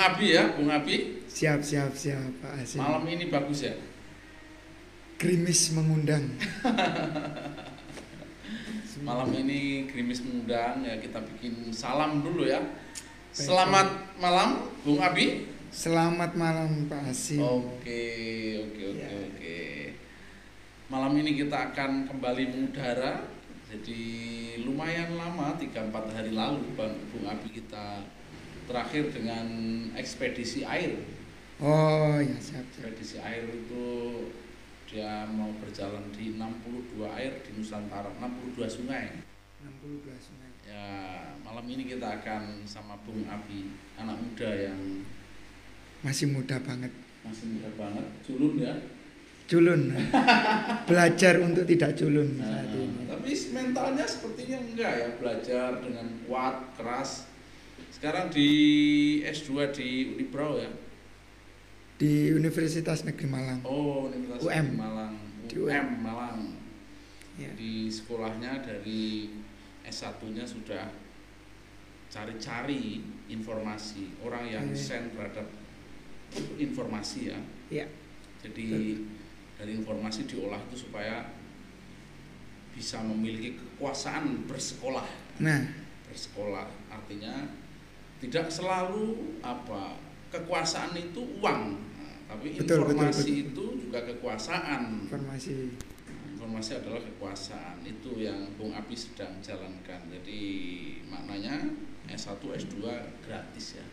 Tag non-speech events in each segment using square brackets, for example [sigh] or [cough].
Abi ya, Bung Abi. Siap, siap, siap, Pak Asim. Malam ini bagus ya. Gerimis mengundang. [laughs] Malam ini Grimis mengundang ya kita bikin salam dulu ya. Selamat malam, Bung Abi. Selamat malam, Pak Asim. Oke, oke, oke, Ya. oke. Malam ini kita akan kembali mengudara. Jadi lumayan lama, 3-4 hari lalu Bang Bung Abi kita terakhir dengan ekspedisi air. Oh, ya siap, siap. Ekspedisi air itu dia mau berjalan di 62 air di Nusantara, 62 sungai. 62 sungai. Ya, malam ini kita akan sama Bung Abi, anak muda yang Masih muda banget. masih muda banget, culun ya. Culun. [laughs] Belajar untuk tidak culun Nah, saat ini. tapi mentalnya sepertinya enggak ya, belajar dengan kuat, keras. Sekarang di S2 di Unibrau ya. Di Universitas Negeri Malang. Oh, Universitas UM. Malang, Di UM UM. Malang. Ya. Di sekolahnya dari S1-nya sudah cari-cari informasi orang yang Oke. send terhadap informasi ya. Ya. Jadi dari informasi diolah itu supaya bisa memiliki kekuasaan bersekolah. Nah, Bersekolah artinya tidak selalu apa kekuasaan itu uang, Nah, tapi Betul, betul, informasi betul. itu juga kekuasaan. informasi. Informasi adalah kekuasaan itu yang Bung Abi sedang jalankan. Jadi maknanya S1 S2 gratis ya.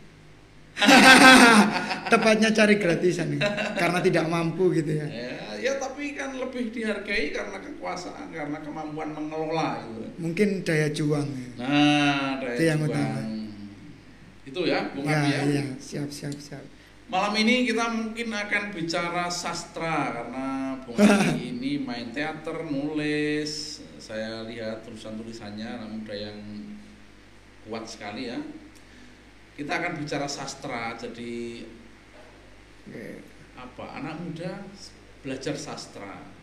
[laughs] Tepatnya cari gratisan. Karena tidak mampu gitu ya. Ya, ya tapi kan lebih dihargai karena kekuasaan, karena kemampuan mengelola gitu. Mungkin daya juang. ya. Nah, daya Itu yang juang. utama. Itu ya, Bung Ya, Abi ya. iya, siap, siap, siap. Malam ini kita mungkin akan bicara sastra karena Bung [laughs] Abi ini main teater, nulis. Saya lihat tulisan-tulisannya anak muda yang kuat sekali ya. Kita akan bicara sastra, jadi Oke. apa anak muda belajar sastra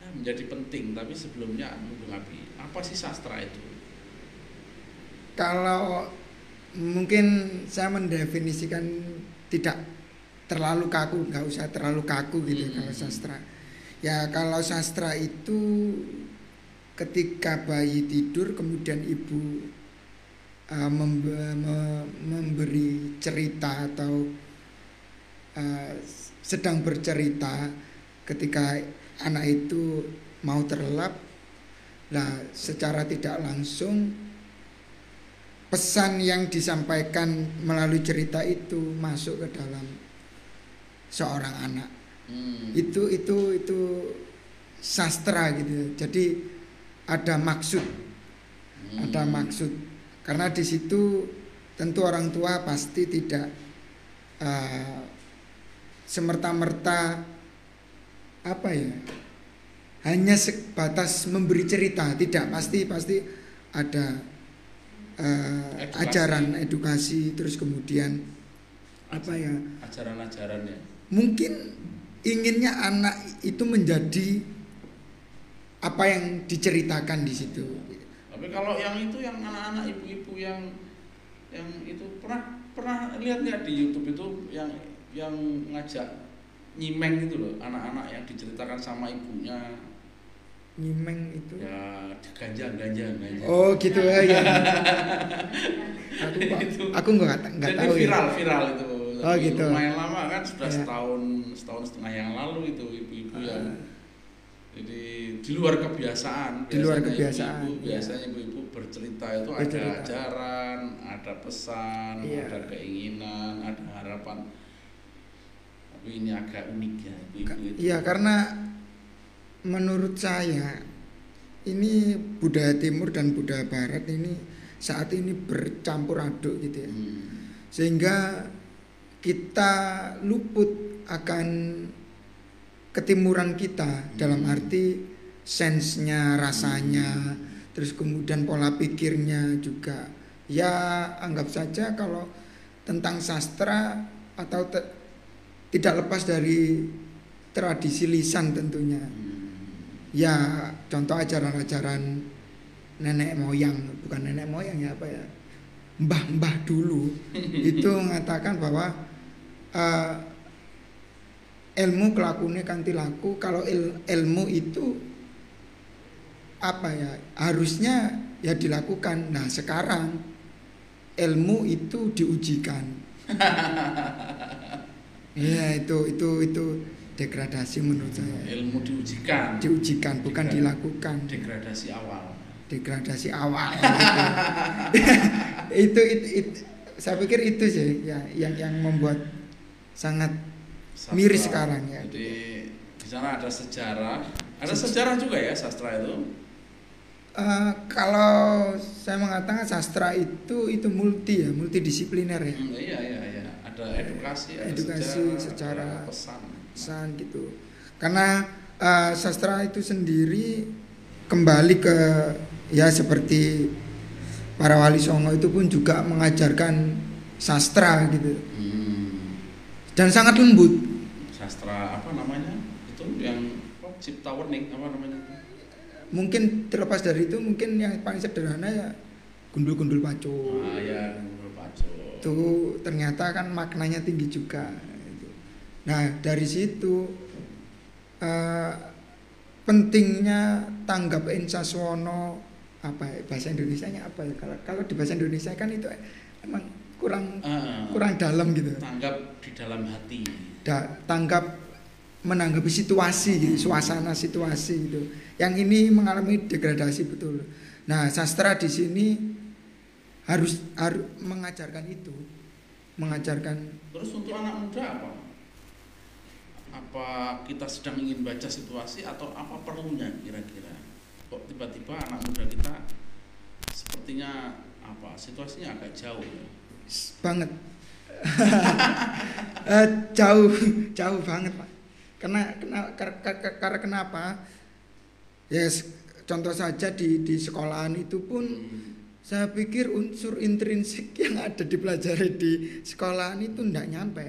Nah, menjadi penting tapi sebelumnya Bung Abi apa sih sastra itu Kalau mungkin saya mendefinisikan tidak terlalu kaku, nggak usah terlalu kaku gitu ya Hmm. kalau sastra. Ya kalau sastra itu ketika bayi tidur kemudian ibu uh, membe- me- memberi cerita atau uh, sedang bercerita ketika anak itu mau terlelap, lah secara tidak langsung pesan yang disampaikan melalui cerita itu masuk ke dalam seorang anak. Hmm. itu itu itu sastra gitu. Jadi ada maksud. Hmm. ada maksud. Karena di situ tentu orang tua pasti tidak uh, semerta-merta apa ya hanya sebatas memberi cerita. Tidak pasti pasti ada uh, Edukasi. ajaran edukasi terus kemudian apa ya? Ajaran-ajarannya mungkin inginnya anak itu menjadi apa yang diceritakan di situ. Tapi kalau yang itu yang anak-anak ibu-ibu yang yang itu pernah pernah lihat nggak di YouTube itu yang yang ngajak nyimeng gitu loh anak-anak yang diceritakan sama ibunya nyimeng itu ya ganja ganja ganja oh gitu ya, ya. [laughs] aku nggak nggak Jadi tahu viral ya viral itu Oh, Tapi gitu. lumayan lama kan sudah Ya. setahun setahun setengah yang lalu itu ibu-ibu yang Ah. jadi di luar kebiasaan Di luar kebiasaan, ibu-ibu, ya. biasanya ibu-ibu bercerita itu ada Bercerita. ajaran ada pesan Iya. ada keinginan ada harapan tapi ini agak unik ya ibu-ibu itu Iya karena menurut saya ini budaya timur dan budaya barat ini saat ini bercampur aduk gitu ya Hmm. sehingga kita luput akan ketimuran kita dalam Hmm. arti sensenya rasanya Hmm. terus kemudian pola pikirnya juga ya anggap saja kalau tentang sastra atau te- tidak lepas dari tradisi lisan tentunya Hmm. Ya contoh ajaran-ajaran nenek moyang. Bukan nenek moyang ya apa ya? Mbah-mbah dulu. [laughs] Itu mengatakan bahwa uh, ilmu kelakuannya kanti laku. Kalau il, ilmu itu apa ya harusnya ya dilakukan. Nah sekarang ilmu itu diujikan. [laughs] Ya itu itu itu degradasi menurut saya. Ilmu diujikan. Diujikan bukan Degradasi. dilakukan. Degradasi awal. Degradasi awal. Itu. [laughs] itu, itu, itu saya pikir itu sih ya yang yang membuat sangat Sastra. miris sekarang ya. Jadi di sana ada sejarah. Ada sejarah juga ya sastra itu? Eh, kalau saya mengatakan sastra itu itu multi ya multidisipliner ya. Hmm, iya iya iya. Ada edukasi ada Edukasi, sejarah, sejarah. ada pesan pesan gitu. Karena eh, sastra itu sendiri kembali ke ya seperti para wali songo itu pun juga mengajarkan sastra gitu. Hmm, dan sangat lembut. Sastra apa namanya? Itu yang cipta werning apa namanya itu? mungkin terlepas dari itu mungkin yang paling sederhana ya gundul-gundul pacu ah ya itu ternyata kan maknanya tinggi juga. Nah dari situ eh, pentingnya tanggap insaswono apa ya, bahasa Indonesia nya apa ya? Kalau kalau di bahasa Indonesia kan itu emang kurang Ah, kurang dalam gitu. Tanggap di dalam hati. Da, tanggap menanggapi situasi gitu, suasana situasi gitu. Yang ini mengalami degradasi betul. Nah, sastra di sini harus harus mengajarkan itu, mengajarkan terus untuk anak muda apa apa kita sedang ingin baca situasi atau apa perlunya kira-kira kok tiba-tiba anak muda kita sepertinya apa situasinya agak jauh ya banget [laughs] Eh, jauh jauh banget pak. Karena kena, kar- kar- kar- karena kenapa? Ya s- contoh saja di di sekolahan itu pun Hmm. Saya pikir unsur intrinsik yang ada dipelajari di sekolahan itu tidak nyampe.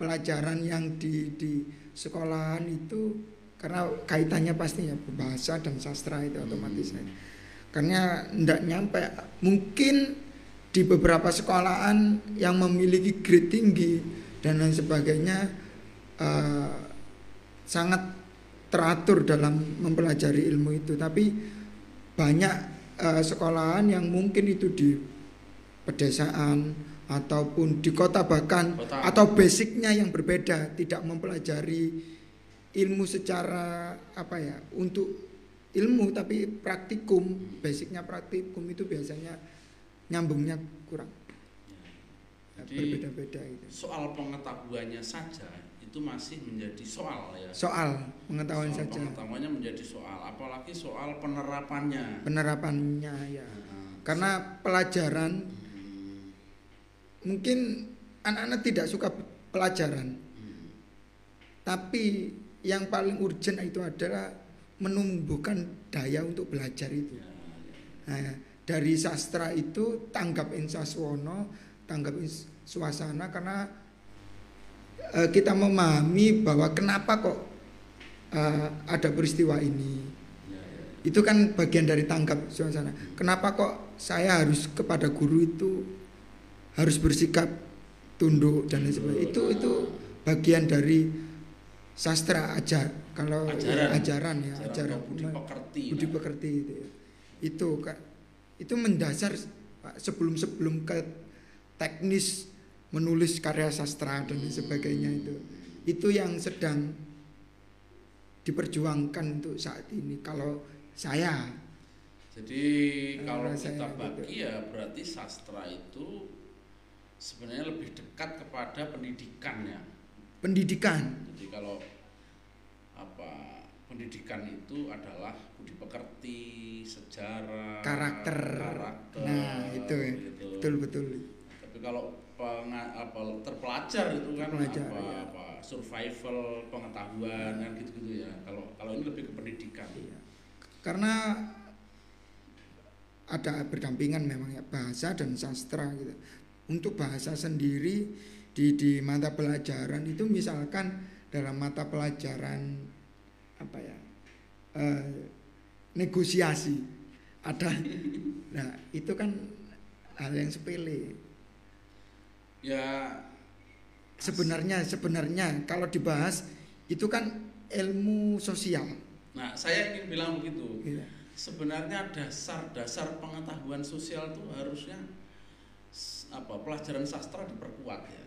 Pelajaran yang di di sekolahan itu karena kaitannya pastinya bahasa dan sastra itu otomatis. Hmm. Karena tidak nyampe. Mungkin di beberapa sekolahan yang memiliki grade tinggi dan lain sebagainya eh, sangat teratur dalam mempelajari ilmu itu. Tapi banyak eh, sekolahan yang mungkin itu di pedesaan ataupun di kota bahkan Kota. atau basicnya yang berbeda tidak mempelajari ilmu secara apa ya untuk ilmu tapi praktikum basicnya praktikum itu biasanya nyambungnya kurang. Ya, Jadi berbeda-beda itu. soal pengetahuannya saja itu masih menjadi soal ya. Soal pengetahuan soal saja. pengetahuannya menjadi soal apalagi soal penerapannya. Penerapannya ya. Nah, karena pelajaran hmm, mungkin anak-anak tidak suka pelajaran tapi yang paling urgent itu adalah menumbuhkan daya untuk belajar itu. Nah, dari sastra itu tanggap insaswono, tanggap suasana karena eh, kita memahami bahwa kenapa kok eh, ada peristiwa ini. Itu kan bagian dari tanggap suasana. Kenapa kok saya harus kepada guru itu harus bersikap tunduk dan lain sebagainya. Itu itu bagian dari sastra aja kalau Ajaran. ajaran ya, Ajaran ajaran atau budi pekerti budi nah. pekerti itu ya. itu kan itu mendasar Pak, sebelum sebelum ke teknis menulis karya sastra dan lain sebagainya itu itu yang sedang diperjuangkan untuk saat ini kalau saya Jadi Kalau kalau saya kita gitu. bagi ya berarti sastra itu sebenarnya lebih dekat kepada pendidikannya. pendidikan Jadi kalau apa pendidikan itu adalah budi pekerti, sejarah, Karakter. karakter, Nah, itu gitu. betul betul Tapi kalau penga- apa terpelajar itu kan Terpelajar, apa, ya. apa survival pengetahuan kan gitu-gitu ya. Kalau kalau ini lebih ke pendidikan. Iya. karena ada berdampingan memang ya bahasa dan sastra gitu. Untuk bahasa sendiri di di mata pelajaran itu misalkan dalam mata pelajaran apa ya eh, negosiasi ada [laughs] nah itu kan hal yang sepele. Ya Sebenarnya sebenarnya kalau dibahas itu kan ilmu sosial. Nah, saya ingin bilang begitu. Gitu. Sebenarnya dasar-dasar pengetahuan sosial itu harusnya apa pelajaran sastra diperkuat ya.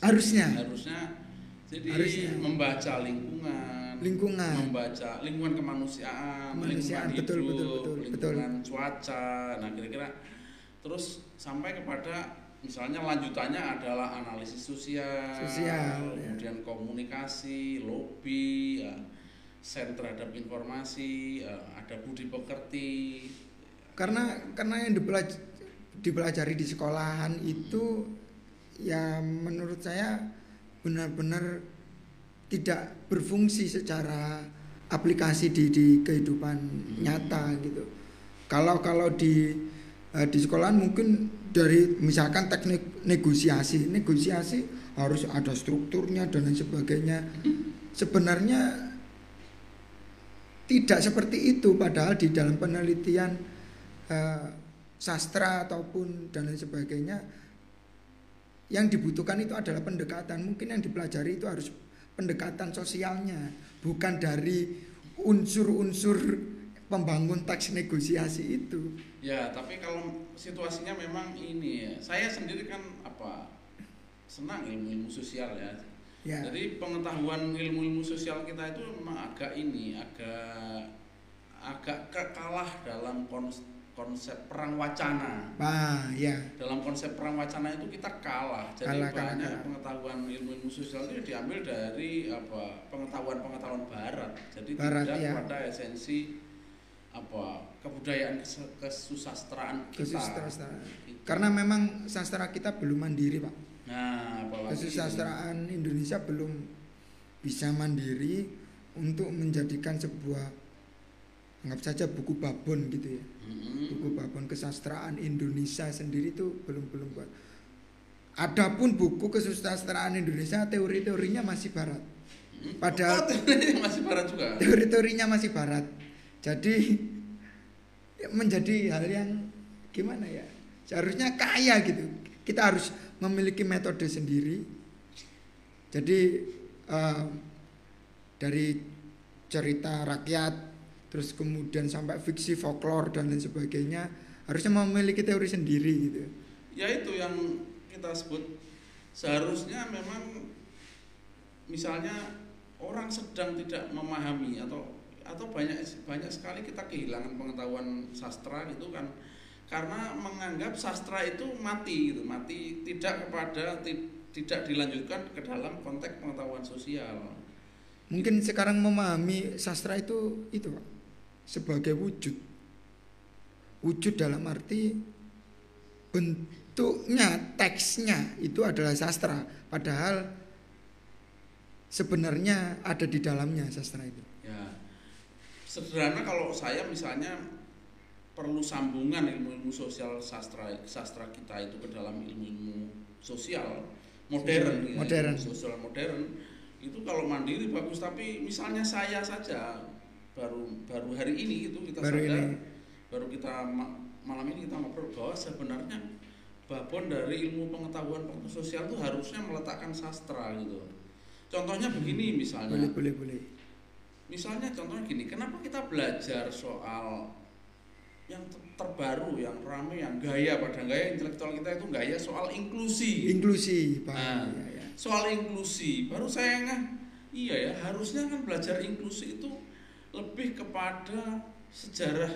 Harusnya Harusnya jadi Harusnya. membaca lingkungan, lingkungan. membaca lingkungan kemanusiaan, Kemanusiaan, lingkungan betul, hidup, betul, betul, lingkungan cuaca. Nah, kira-kira terus sampai kepada misalnya lanjutannya adalah analisis sosial, Sosial, ya. kemudian komunikasi, lobby, ya, sen terhadap informasi, ya, ada budi pekerti. Karena karena yang dipelaj- dipelajari di sekolahan itu ya menurut saya benar-benar tidak berfungsi secara aplikasi di di kehidupan nyata gitu. Kalau kalau di eh, di sekolahan mungkin dari misalkan teknik negosiasi, negosiasi harus ada strukturnya dan lain sebagainya. Sebenarnya tidak seperti itu padahal di dalam penelitian eh, sastra ataupun dan lain sebagainya yang dibutuhkan itu adalah pendekatan mungkin yang dipelajari itu harus pendekatan sosialnya bukan dari unsur-unsur pembangun teks negosiasi itu Ya, tapi kalau situasinya memang ini ya. Saya sendiri kan apa senang ilmu-ilmu sosial ya. ya Jadi pengetahuan ilmu-ilmu sosial kita itu memang agak ini, agak agak ke- kalah dalam kons- konsep perang wacana. ah ya Dalam konsep perang wacana itu kita kalah. Jadi Kalah, kalah, banyak kalah. pengetahuan ilmu-ilmu sosial itu diambil dari apa pengetahuan-pengetahuan barat. Jadi Barat, tidak ya. pada esensi apa kebudayaan kes- kesusastraan kita. kesusastraan Gitu. karena memang sastra kita belum mandiri pak Nah, kesusastraan Indonesia belum bisa mandiri untuk menjadikan sebuah anggap saja buku babon gitu ya. Mm-mm. buku babon kesastraan Indonesia sendiri itu belum belum buat. Adapun buku kesusastraan Indonesia teori-teorinya masih barat. Mm. Padahal- Oh, teorinya masih barat juga. teori-teorinya masih barat. Jadi menjadi hal yang gimana ya? Seharusnya kaya gitu. Kita harus memiliki metode sendiri. Jadi eh, dari cerita rakyat terus kemudian sampai fiksi folklore dan lain sebagainya harusnya memiliki teori sendiri gitu. Ya itu yang kita sebut. Seharusnya memang misalnya orang sedang tidak memahami atau atau banyak banyak sekali kita kehilangan pengetahuan sastra gitu kan. Karena menganggap sastra itu mati gitu mati tidak kepada ti- tidak dilanjutkan ke dalam konteks pengetahuan sosial. Mungkin sekarang memahami sastra itu itu Pak, sebagai wujud. Wujud dalam arti bentuknya teksnya itu adalah sastra. Padahal sebenarnya ada di dalamnya sastra itu. Ya. Sederhana kalau saya misalnya perlu sambungan ilmu-ilmu sosial sastra sastra kita itu ke dalam ilmu-ilmu sosial modern ya, modern. ilmu sosial modern itu kalau mandiri bagus. Tapi misalnya saya saja baru baru hari ini itu kita Baru sadar ini. baru kita ma- malam ini kita ngobrol bahwa sebenarnya babon dari ilmu pengetahuan pengetahuan sosial itu harusnya meletakkan sastra gitu contohnya begini misalnya boleh boleh boleh Misalnya contohnya gini, kenapa kita belajar soal yang ter- terbaru, yang rame, yang gaya pada gaya intelektual kita itu gaya soal inklusi. inklusi Pak Nah. ya, ya. Soal inklusi, baru saya ngeh, iya ya, harusnya kan belajar inklusi itu lebih kepada sejarah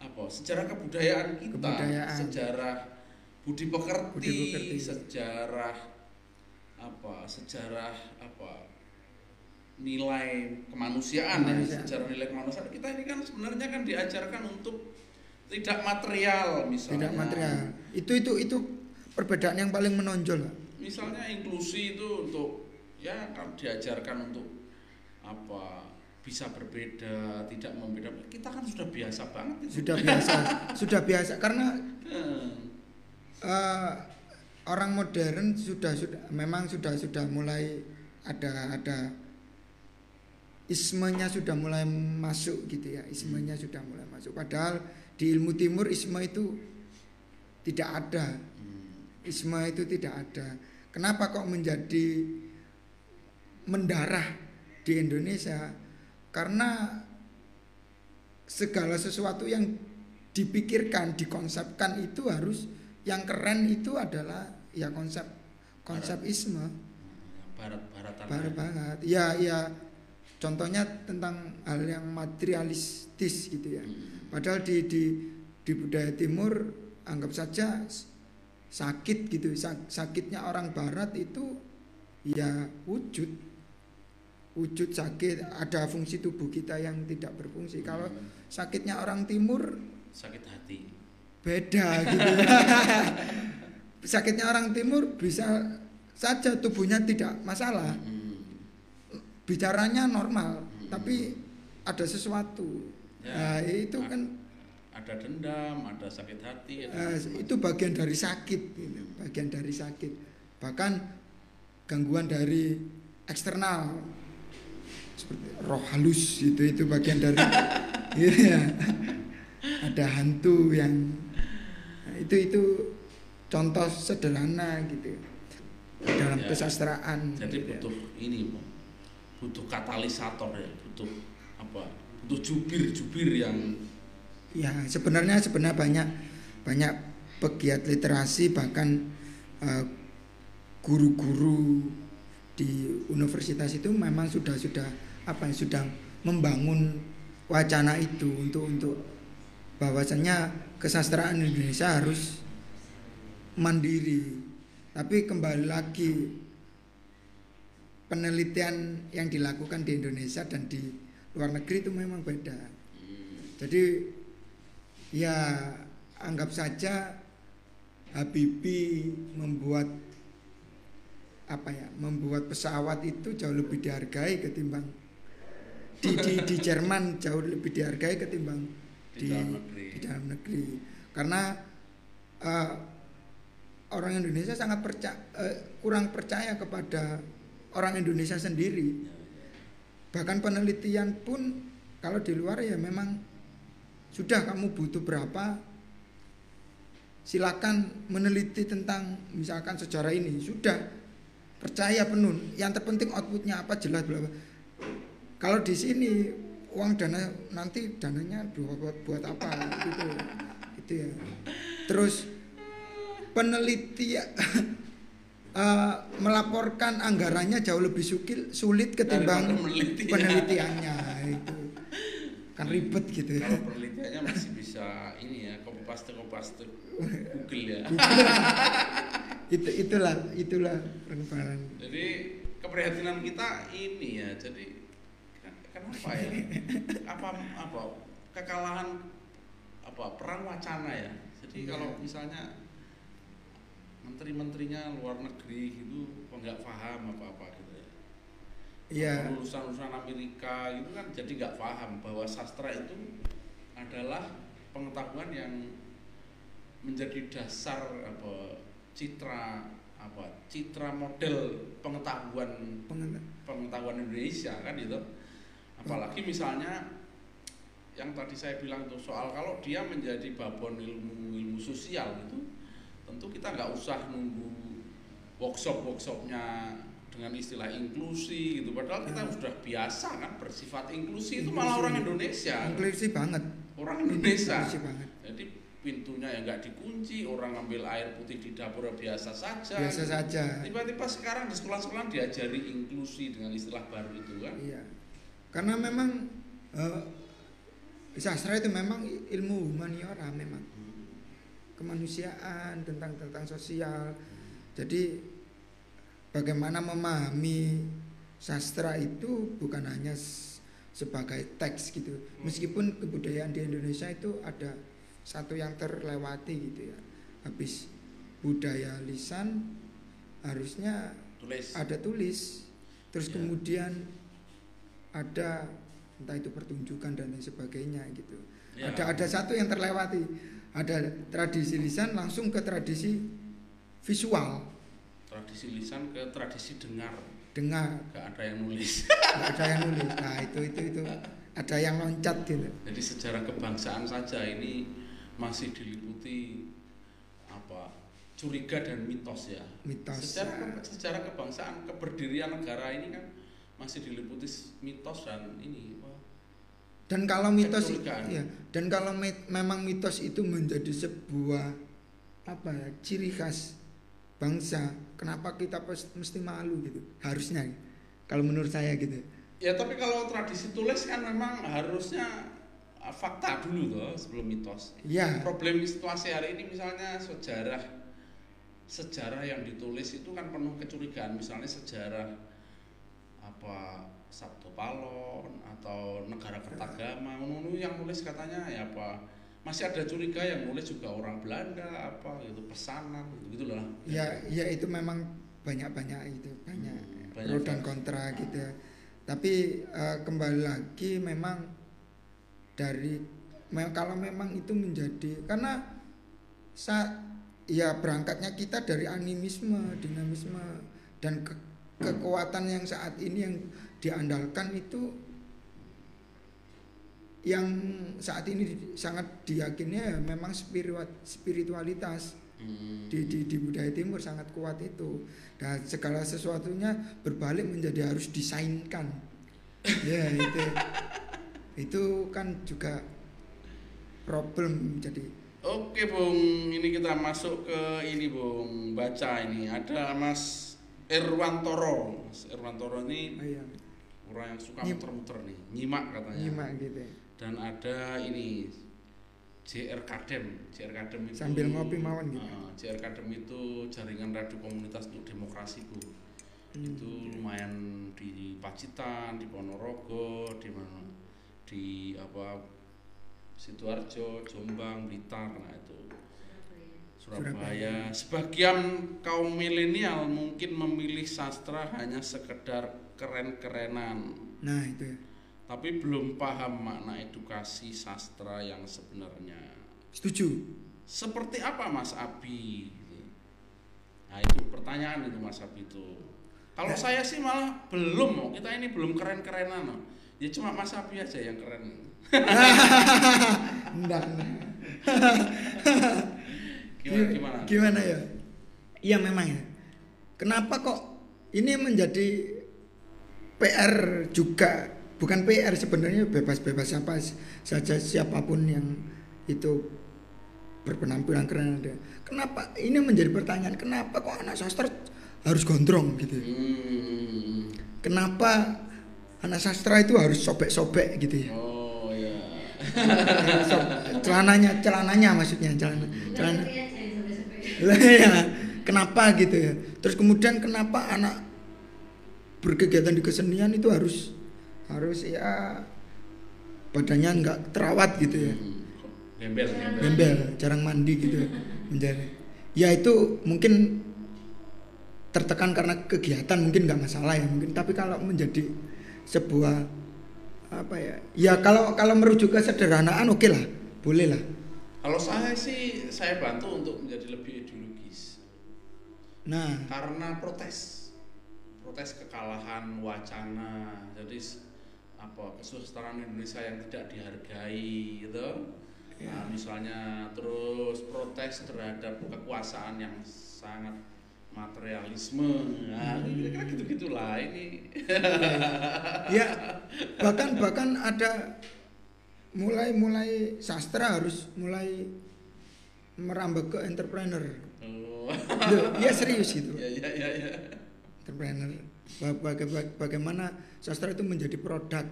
apa? Sejarah kebudayaan kita, Kebudayaan. sejarah budi pekerti, Budi pekerti. sejarah apa? Sejarah apa? nilai kemanusiaan, ya, sejarah nilai kemanusiaan kita ini kan sebenarnya kan diajarkan untuk tidak material misalnya. tidak material itu itu itu perbedaan yang paling menonjol. Misalnya inklusi itu untuk ya kan diajarkan untuk apa bisa berbeda, tidak membeda. Kita kan sudah biasa banget itu. sudah biasa [laughs] sudah biasa. Karena eh, orang modern sudah sudah memang sudah sudah mulai ada ada ismenya sudah mulai masuk gitu ya. Ismenya sudah mulai masuk. Padahal di ilmu timur isme itu tidak ada. Hmm. isme itu tidak ada. Kenapa kok menjadi mendarah di Indonesia karena segala sesuatu yang dipikirkan dikonsepkan itu harus yang keren itu adalah ya konsep konsep isme Barat baratan. barat banget ya ya. Contohnya tentang hal yang materialistis gitu ya. Hmm. padahal di di di budaya timur anggap saja sakit gitu. Sak- sakitnya orang barat itu ya wujud wujud sakit ada fungsi tubuh kita yang tidak berfungsi kalau Hmm. sakitnya orang timur sakit hati. beda gitu [laughs] sakitnya orang timur bisa saja tubuhnya tidak masalah Hmm. bicaranya normal Hmm. tapi ada sesuatu Ya. nah itu A- kan ada dendam, ada sakit hati, ada macam-macam. itu bagian dari sakit gitu. bagian dari sakit bahkan gangguan dari eksternal seperti roh halus itu itu bagian dari [laughs] iya ada hantu yang nah, itu itu contoh sederhana gitu dalam Ya. kesastraan Jadi gitu ya. butuh ini, Pak. butuh katalisator ya, butuh apa? Butuh jubir-jubir yang Ya sebenarnya sebenarnya banyak banyak pegiat literasi bahkan eh, guru-guru di universitas itu memang sudah sudah apa ya, sudah membangun wacana itu untuk untuk bahwasannya kesastraan Indonesia harus mandiri. Tapi kembali lagi penelitian yang dilakukan di Indonesia dan di luar negeri itu memang beda. Jadi ya anggap saja Habibie membuat apa ya membuat pesawat itu jauh lebih dihargai ketimbang di di, di Jerman jauh lebih dihargai ketimbang Di dalam negeri. di dalam negeri karena eh, orang Indonesia sangat percaya kurang percaya kepada orang Indonesia sendiri bahkan penelitian pun kalau di luar ya memang sudah kamu butuh berapa silakan meneliti tentang misalkan sejarah ini sudah percaya penuh yang terpenting outputnya apa jelas bla bla. Kalau di sini uang dana nanti dananya buat buat, apa? Gitu. Gitu ya. Terus peneliti eh, melaporkan anggarannya jauh lebih sukil, sulit ketimbang penelitian. penelitiannya itu. Kan ribet gitu ya. Kalau penelitiannya masih bisa ini ya, copy paste copy paste Google ya. [laughs] itu itulah itulah perkembangan Jadi keprihatinan kita ini ya, jadi kenapa ya? Apa apa kekalahan apa perang wacana ya? Jadi Iya. kalau misalnya menteri-menterinya luar negeri gitu kok nggak paham apa-apa gitu ya. Iya. Atau lulusan-lulusan Amerika gitu kan jadi nggak paham bahwa sastra itu adalah pengetahuan yang menjadi dasar apa citra apa citra model pengetahuan pengetahuan Indonesia kan itu apalagi misalnya yang tadi saya bilang tuh soal kalau dia menjadi babon ilmu ilmu sosial itu tentu kita nggak usah nunggu workshop workshopnya dengan istilah inklusi gitu. Padahal kita Hmm. sudah biasa kan bersifat inklusi itu Inklusi. malah orang Indonesia. Inklusi banget. Orang Indonesia. Inklusi banget. Jadi pintunya yang nggak dikunci orang ngambil air putih di dapur biasa saja. Biasa saja. Tiba-tiba sekarang di sekolah-sekolah diajari inklusi dengan istilah baru itu kan. Iya karena memang eh, sastra itu memang ilmu humaniora memang. Kemanusiaan tentang tentang sosial. Jadi bagaimana memahami sastra itu bukan hanya sebagai teks gitu. Meskipun kebudayaan di Indonesia itu ada satu yang terlewati gitu ya. Habis budaya lisan harusnya tulis. ada tulis. Terus Ya. kemudian ada entah itu pertunjukan dan lain sebagainya gitu. Ya. ada ada satu yang terlewati. Ada tradisi lisan langsung ke tradisi visual. Tradisi lisan ke tradisi dengar. Dengar. Nggak ada yang nulis. Nggak ada yang nulis. Nah itu itu itu. Ada yang loncat gitu. Jadi sejarah kebangsaan saja ini masih diliputi apa? Curiga dan mitos ya. mitos. Secara ya. secara kebangsaan keberdirian negara ini kan masih diliputi mitos dan ini dan kalau mitos Kecurigaan. ya dan kalau me- memang mitos itu menjadi sebuah apa ya ciri khas bangsa kenapa kita mesti malu gitu harusnya kalau menurut saya gitu Ya tapi kalau tradisi tulis kan memang harusnya uh, fakta dulu toh sebelum mitos. ya Problem situasi hari ini misalnya sejarah sejarah yang ditulis itu kan penuh kecurigaan misalnya sejarah apa Sabto Palon atau negara Kertagama ngono yang nulis katanya ya apa masih ada curiga yang nulis juga orang Belanda apa gitu pesanan gitu gitulah ya ya itu memang banyak banyak itu banyak Hmm, banyak pro dan kontra gitu ya. tapi eh, kembali lagi memang dari me- kalau memang itu menjadi karena sa ya berangkatnya kita dari animisme dinamisme dan ke- kekuatan yang saat ini yang diandalkan itu yang saat ini sangat diyakini ya memang spiritua- spiritualitas. Hmm. di, di, di budaya timur sangat kuat itu. Dan segala sesuatunya berbalik menjadi harus disainkan. Ya itu. [laughs] Itu kan juga problem jadi. Oke Bung, ini kita masuk ke ini Bung, baca ini. Ada Mas Irwantoro. Mas Irwantoro ini oh iya, orang yang suka muter-muter nih, nyimak katanya. nyimak gitu Dan ada ini JR Kadem, JR Kadem itu Sambil ngopi mawon gitu. Ah, JR Kadem itu jaringan radio komunitas untuk demokrasi Bu. Hmm. Itu lumayan di Pacitan, di Ponorogo, di mana di apa Sidoarjo, Jombang, Blitar, nah itu Surabaya. Sebagian kaum milenial mungkin memilih sastra hanya sekedar keren-kerenan, nah itu ya. tapi belum paham makna edukasi sastra yang sebenarnya. setuju Seperti apa Mas Abi? Nah itu pertanyaan itu Mas Abi itu. Kalau Ya. saya sih malah belum, oh. kita ini belum keren-kerenan. oh. Ya cuma Mas Abi aja yang keren. [laughs] enggak [laughs] Gimana? gimana? gimana ya iya memang ya kenapa kok ini menjadi PR juga bukan PR sebenarnya bebas-bebas apa saja siapa pun yang itu berpenampilan keren ada kenapa ini menjadi pertanyaan kenapa kok anak sastra harus gondrong gitu Hmm. kenapa anak sastra itu harus sobek-sobek gitu ya Oh ya. So- celananya celananya maksudnya celana celana ya ya kenapa gitu ya? Terus kemudian kenapa anak berkegiatan di kesenian itu harus harus ya badannya nggak terawat gitu ya? Hmm. Gembel. gembel jarang mandi gitu ya menjadi ya itu mungkin tertekan karena kegiatan mungkin nggak masalah ya mungkin. Tapi kalau menjadi sebuah apa ya ya kalau kalau merujuk ke sederhanaan oke lah boleh lah Kalau saya sih saya bantu untuk menjadi lebih ideologis. nah. Karena protes. Protes kekalahan wacana jadi apa kesusastraan Indonesia yang tidak dihargai gitu. Nah, misalnya terus protes terhadap kekuasaan yang sangat materialisme. Nah kira-kira gitu gitulah ini ya bahkan bahkan ada mulai mulai sastra harus mulai merambah ke entrepreneur oh. Loh, iya serius gitu ya ya ya ya entrepreneur Ba- baga- baga- bagaimana sastra itu menjadi produk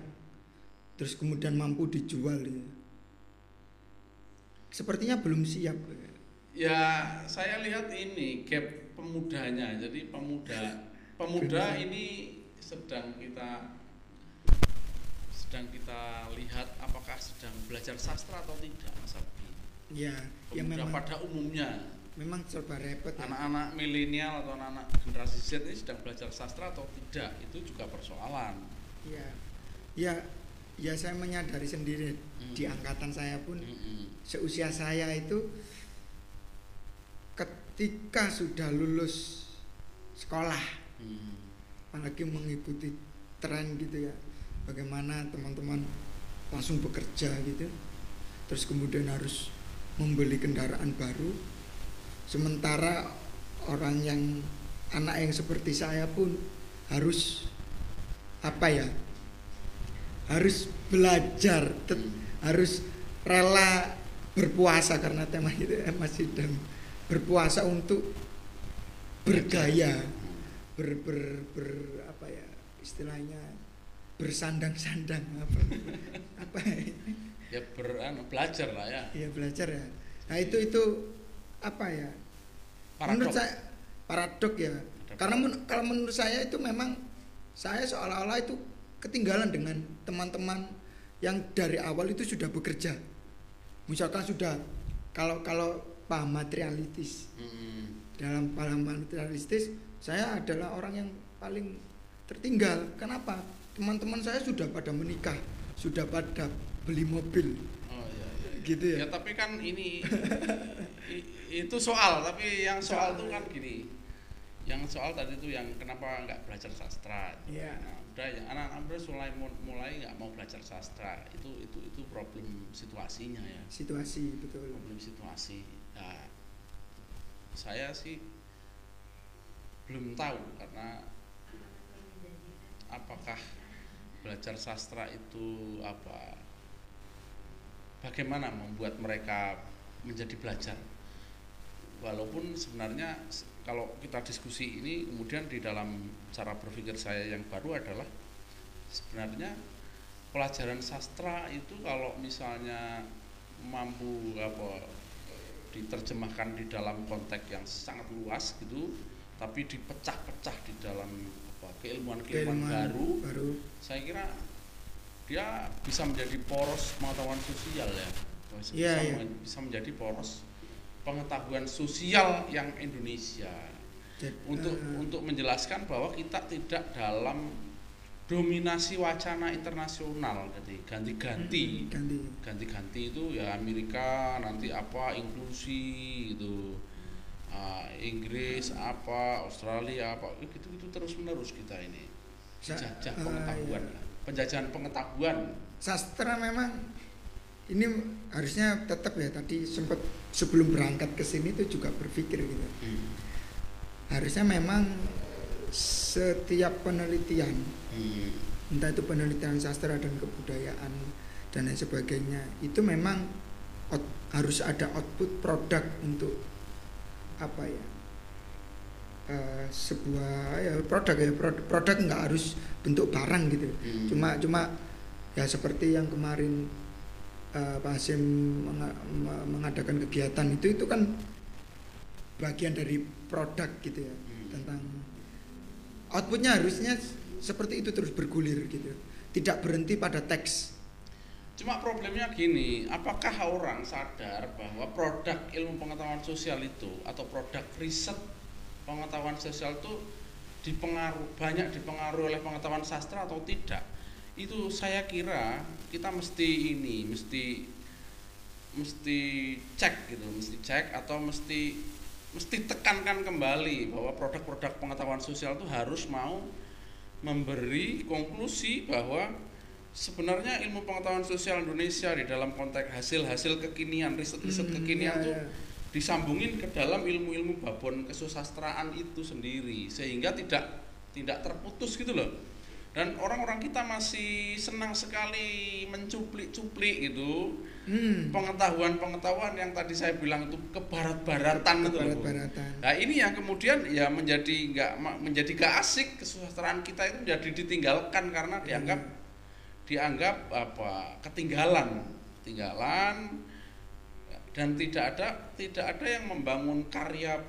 terus kemudian mampu dijual ya. sepertinya belum siap Ya, saya lihat ini gap pemudanya. Jadi pemuda pemuda ini sedang kita sedang kita lihat apakah sedang belajar sastra atau tidak, Mas Abi. ya ya memang pada umumnya, memang serba repot ya. anak-anak milenial atau anak-anak generasi Z ini sedang belajar sastra atau tidak, itu juga persoalan. ya ya ya saya menyadari sendiri Hmm. di angkatan saya pun Mm-mm. seusia saya itu ketika sudah lulus sekolah Hmm. apalagi mengikuti tren gitu ya bagaimana teman-teman langsung bekerja gitu. Terus kemudian harus membeli kendaraan baru. Sementara orang yang anak yang seperti saya pun harus apa ya harus belajar harus rela berpuasa karena tema itu ya, Mas Idam. Berpuasa untuk bergaya ber, ber, ber apa ya istilahnya bersandang-sandang apa? Apa? Ya ber, anu, belajar lah ya. Ya belajar ya. Nah itu itu apa ya? Menurut Paradok. saya paradok ya. Karena men- kalau menurut saya itu memang saya seolah-olah itu ketinggalan dengan teman-teman yang dari awal itu sudah bekerja. Misalkan sudah kalau kalau paham materialistis. Mm-mm. dalam paham materialistis saya adalah orang yang paling tertinggal. Kenapa teman-teman saya sudah pada menikah sudah pada beli mobil. Oh iya, iya, iya. gitu ya? Ya tapi kan ini i- itu soal tapi yang soal Soal. tuh kan gini. Yang soal tadi itu yang kenapa nggak belajar sastra? Iya. nah, udah ya anak-anak muda mulai mulai nggak mau belajar sastra. Itu itu itu problem situasinya ya. Situasi betul. Problem situasi. Nah, saya sih belum tahu karena apakah belajar sastra itu apa? Bagaimana membuat mereka menjadi belajar? Walaupun sebenarnya kalau kita diskusi ini kemudian di dalam cara berpikir saya yang baru adalah sebenarnya pelajaran sastra itu kalau misalnya mampu apa diterjemahkan di dalam konteks yang sangat luas gitu tapi dipecah-pecah di dalam apa keilmuan-keilmuan Keilmuan baru baru. saya kira dia bisa menjadi poros pengetahuan sosial ya. Bisa, Iya, iya. men- bisa menjadi poros pengetahuan sosial yang Indonesia. Jadi, untuk eh, untuk menjelaskan bahwa kita tidak dalam dominasi wacana internasional jadi ganti-ganti. Ganti. Ganti-ganti itu ya Amerika nanti apa inklusi itu Ah, Inggris apa Australia apa gitu gitu terus menerus kita ini jajah eh, pengetahuan iya. penjajahan pengetahuan sastra memang ini harusnya tetap ya tadi sempat sebelum berangkat ke sini tuh juga berpikir gitu Hmm. harusnya memang setiap penelitian Hmm. entah itu penelitian sastra dan kebudayaan dan lain sebagainya itu memang out- harus ada output produk untuk apa ya eh, sebuah ya produk ya produk, produk nggak harus bentuk barang gitu Hmm. cuma cuma ya seperti yang kemarin eh, Pak Hasim menga- me- mengadakan kegiatan itu itu kan bagian dari produk gitu ya Hmm. tentang outputnya harusnya seperti itu terus bergulir gitu tidak berhenti pada teks Cuma problemnya gini, apakah orang sadar bahwa produk ilmu pengetahuan sosial itu atau produk riset pengetahuan sosial itu dipengaruh banyak dipengaruhi oleh pengetahuan sastra atau tidak? Itu saya kira kita mesti ini, mesti mesti cek gitu, mesti cek atau mesti mesti tekankan kembali bahwa produk-produk pengetahuan sosial itu harus mau memberi konklusi bahwa sebenarnya ilmu pengetahuan sosial Indonesia di dalam konteks hasil-hasil kekinian, riset-riset Hmm, kekinian iya, tuh iya. disambungin ke dalam ilmu-ilmu babon kesusastraan itu sendiri sehingga tidak tidak terputus gitu loh. Dan orang-orang kita masih senang sekali mencuplik-cuplik gitu hmm, pengetahuan-pengetahuan yang tadi saya bilang itu kebarat-baratan itu loh. Bu. barat-baratan Nah ini yang kemudian ya menjadi nggak menjadi gak asik kesusastraan kita itu menjadi ditinggalkan karena dianggap dianggap apa ketinggalan. Ketinggalan dan tidak ada tidak ada yang membangun karya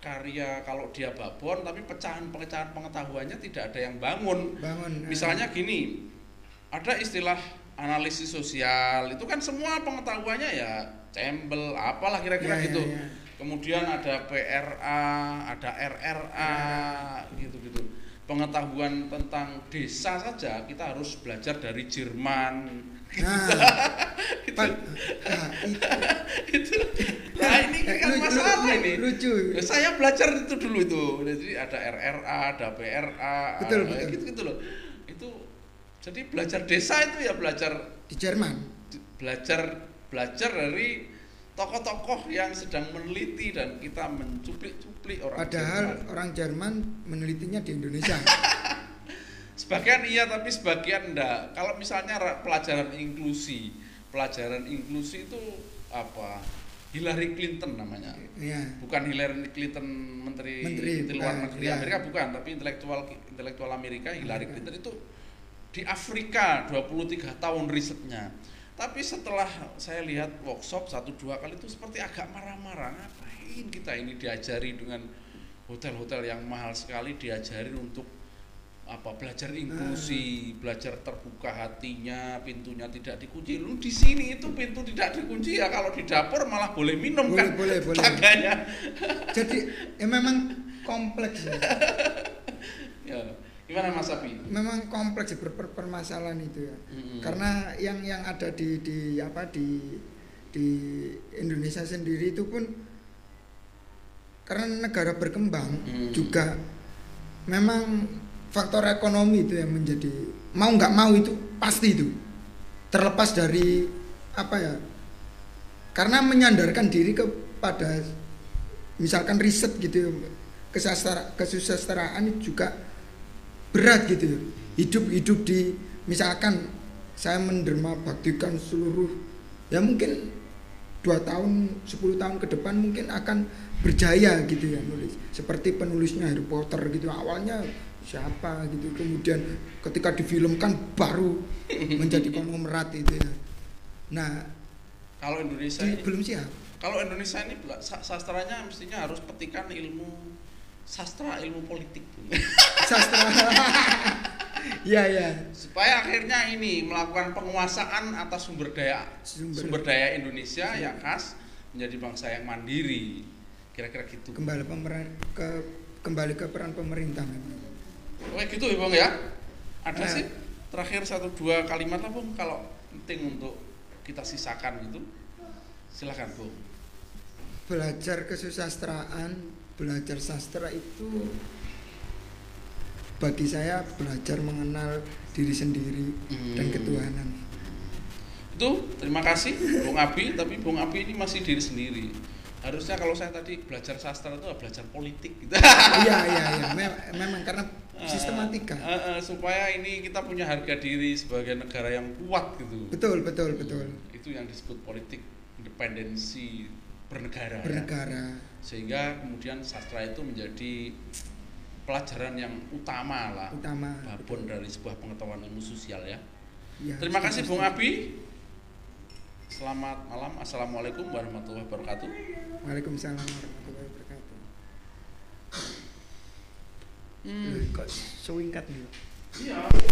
karya kalau dia babon tapi pecahan-pecahan pengetahuannya tidak ada yang bangun. Bangun eh, misalnya gini ada istilah analisis sosial itu kan semua pengetahuannya ya cembel apalah kira-kira ya, ya, gitu. ya. kemudian ada PRA, ada RRA, gitu-gitu. Pengetahuan tentang desa saja kita harus belajar dari Jerman. nah [laughs] Pak, nah, itu [laughs] Itu. Nah ini kan lu- lu- masalah lu- ini. lucu Ya, Saya belajar itu dulu itu. Jadi ada RRA, ada PRA, Betul, ada- betul. gitu-gitu loh. Itu jadi belajar desa itu ya belajar di Jerman belajar belajar dari tokoh-tokoh yang sedang meneliti dan kita mencuplik-cuplik orang Padahal Jerman. orang Jerman menelitinya di Indonesia. [laughs] Sebagian iya tapi sebagian enggak. Kalau misalnya ra- pelajaran inklusi, pelajaran inklusi itu apa? Hillary Clinton namanya. ya. Bukan Hillary Clinton menteri, Menteri, luar bukan, negeri ya. Amerika bukan, tapi intelektual intelektual Amerika Hillary Clinton itu di Afrika 23 tahun risetnya. Tapi setelah saya lihat workshop satu dua kali itu seperti agak marah-marah. Ngapain kita ini diajari dengan hotel-hotel yang mahal sekali diajari untuk apa belajar inklusi, belajar terbuka hatinya, pintunya tidak dikunci. Lu di sini itu pintu tidak dikunci ya kalau di dapur malah boleh minum Boleh, kan. boleh, boleh. Tangganya. Jadi ya memang kompleks ya. [laughs] Gimana Mas Abi? Memang kompleks ya, permasalahan itu ya. Mm-mm. Karena yang yang ada di di apa di di Indonesia sendiri itu pun karena negara berkembang Hmm. juga memang faktor ekonomi itu yang menjadi mau nggak mau itu pasti itu terlepas dari apa ya karena menyandarkan diri kepada misalkan riset gitu ya, kesastra, kesusastraan juga berat gitu ya. hidup hidup di misalkan saya menderma baktikan seluruh ya mungkin dua tahun 10 tahun ke depan mungkin akan berjaya gitu ya nulis. Seperti penulisnya Harry Potter gitu awalnya siapa gitu. Kemudian ketika difilmkan baru [laughs] menjadi konglomerat itu ya. Nah Kalau Indonesia di- ini, belum siap kalau Indonesia ini sastranya mestinya harus petikan ilmu sastra ilmu politik. Sastra. [laughs] Ya ya supaya akhirnya ini melakukan penguasaan atas sumber daya Sumber- sumber daya. Indonesia yang khas menjadi bangsa yang mandiri. Kira-kira gitu. Kembali pemeran ke kembali ke peran pemerintah memang. Oke gitu ya bang ya? Ada Nah. sih terakhir satu dua kalimat lah bang kalau penting untuk kita sisakan gitu. Silakan bang belajar kesusastraan belajar sastra itu bagi saya belajar mengenal diri sendiri dan Hmm. ketuhanan. Itu terima kasih Bung Abi tapi Bung Abi ini masih diri sendiri. Harusnya kalau saya tadi belajar sastra itu belajar politik. Gitu [laughs] iya iya iya. Mem- memang karena sistematika. Eh, eh, supaya ini kita punya harga diri sebagai negara yang kuat gitu. Betul betul betul. Itu yang disebut politik independensi bernegara ya. Sehingga kemudian sastra itu menjadi pelajaran yang utama lah. Utama babon dari sebuah pengetahuan ilmu sosial ya. Ya, terima kasih Bung. Abi. Selamat malam. Assalamualaikum warahmatullahi wabarakatuh. Waalaikumsalam warahmatullahi wabarakatuh. Hmm. Kok sewingkat nih? Iya.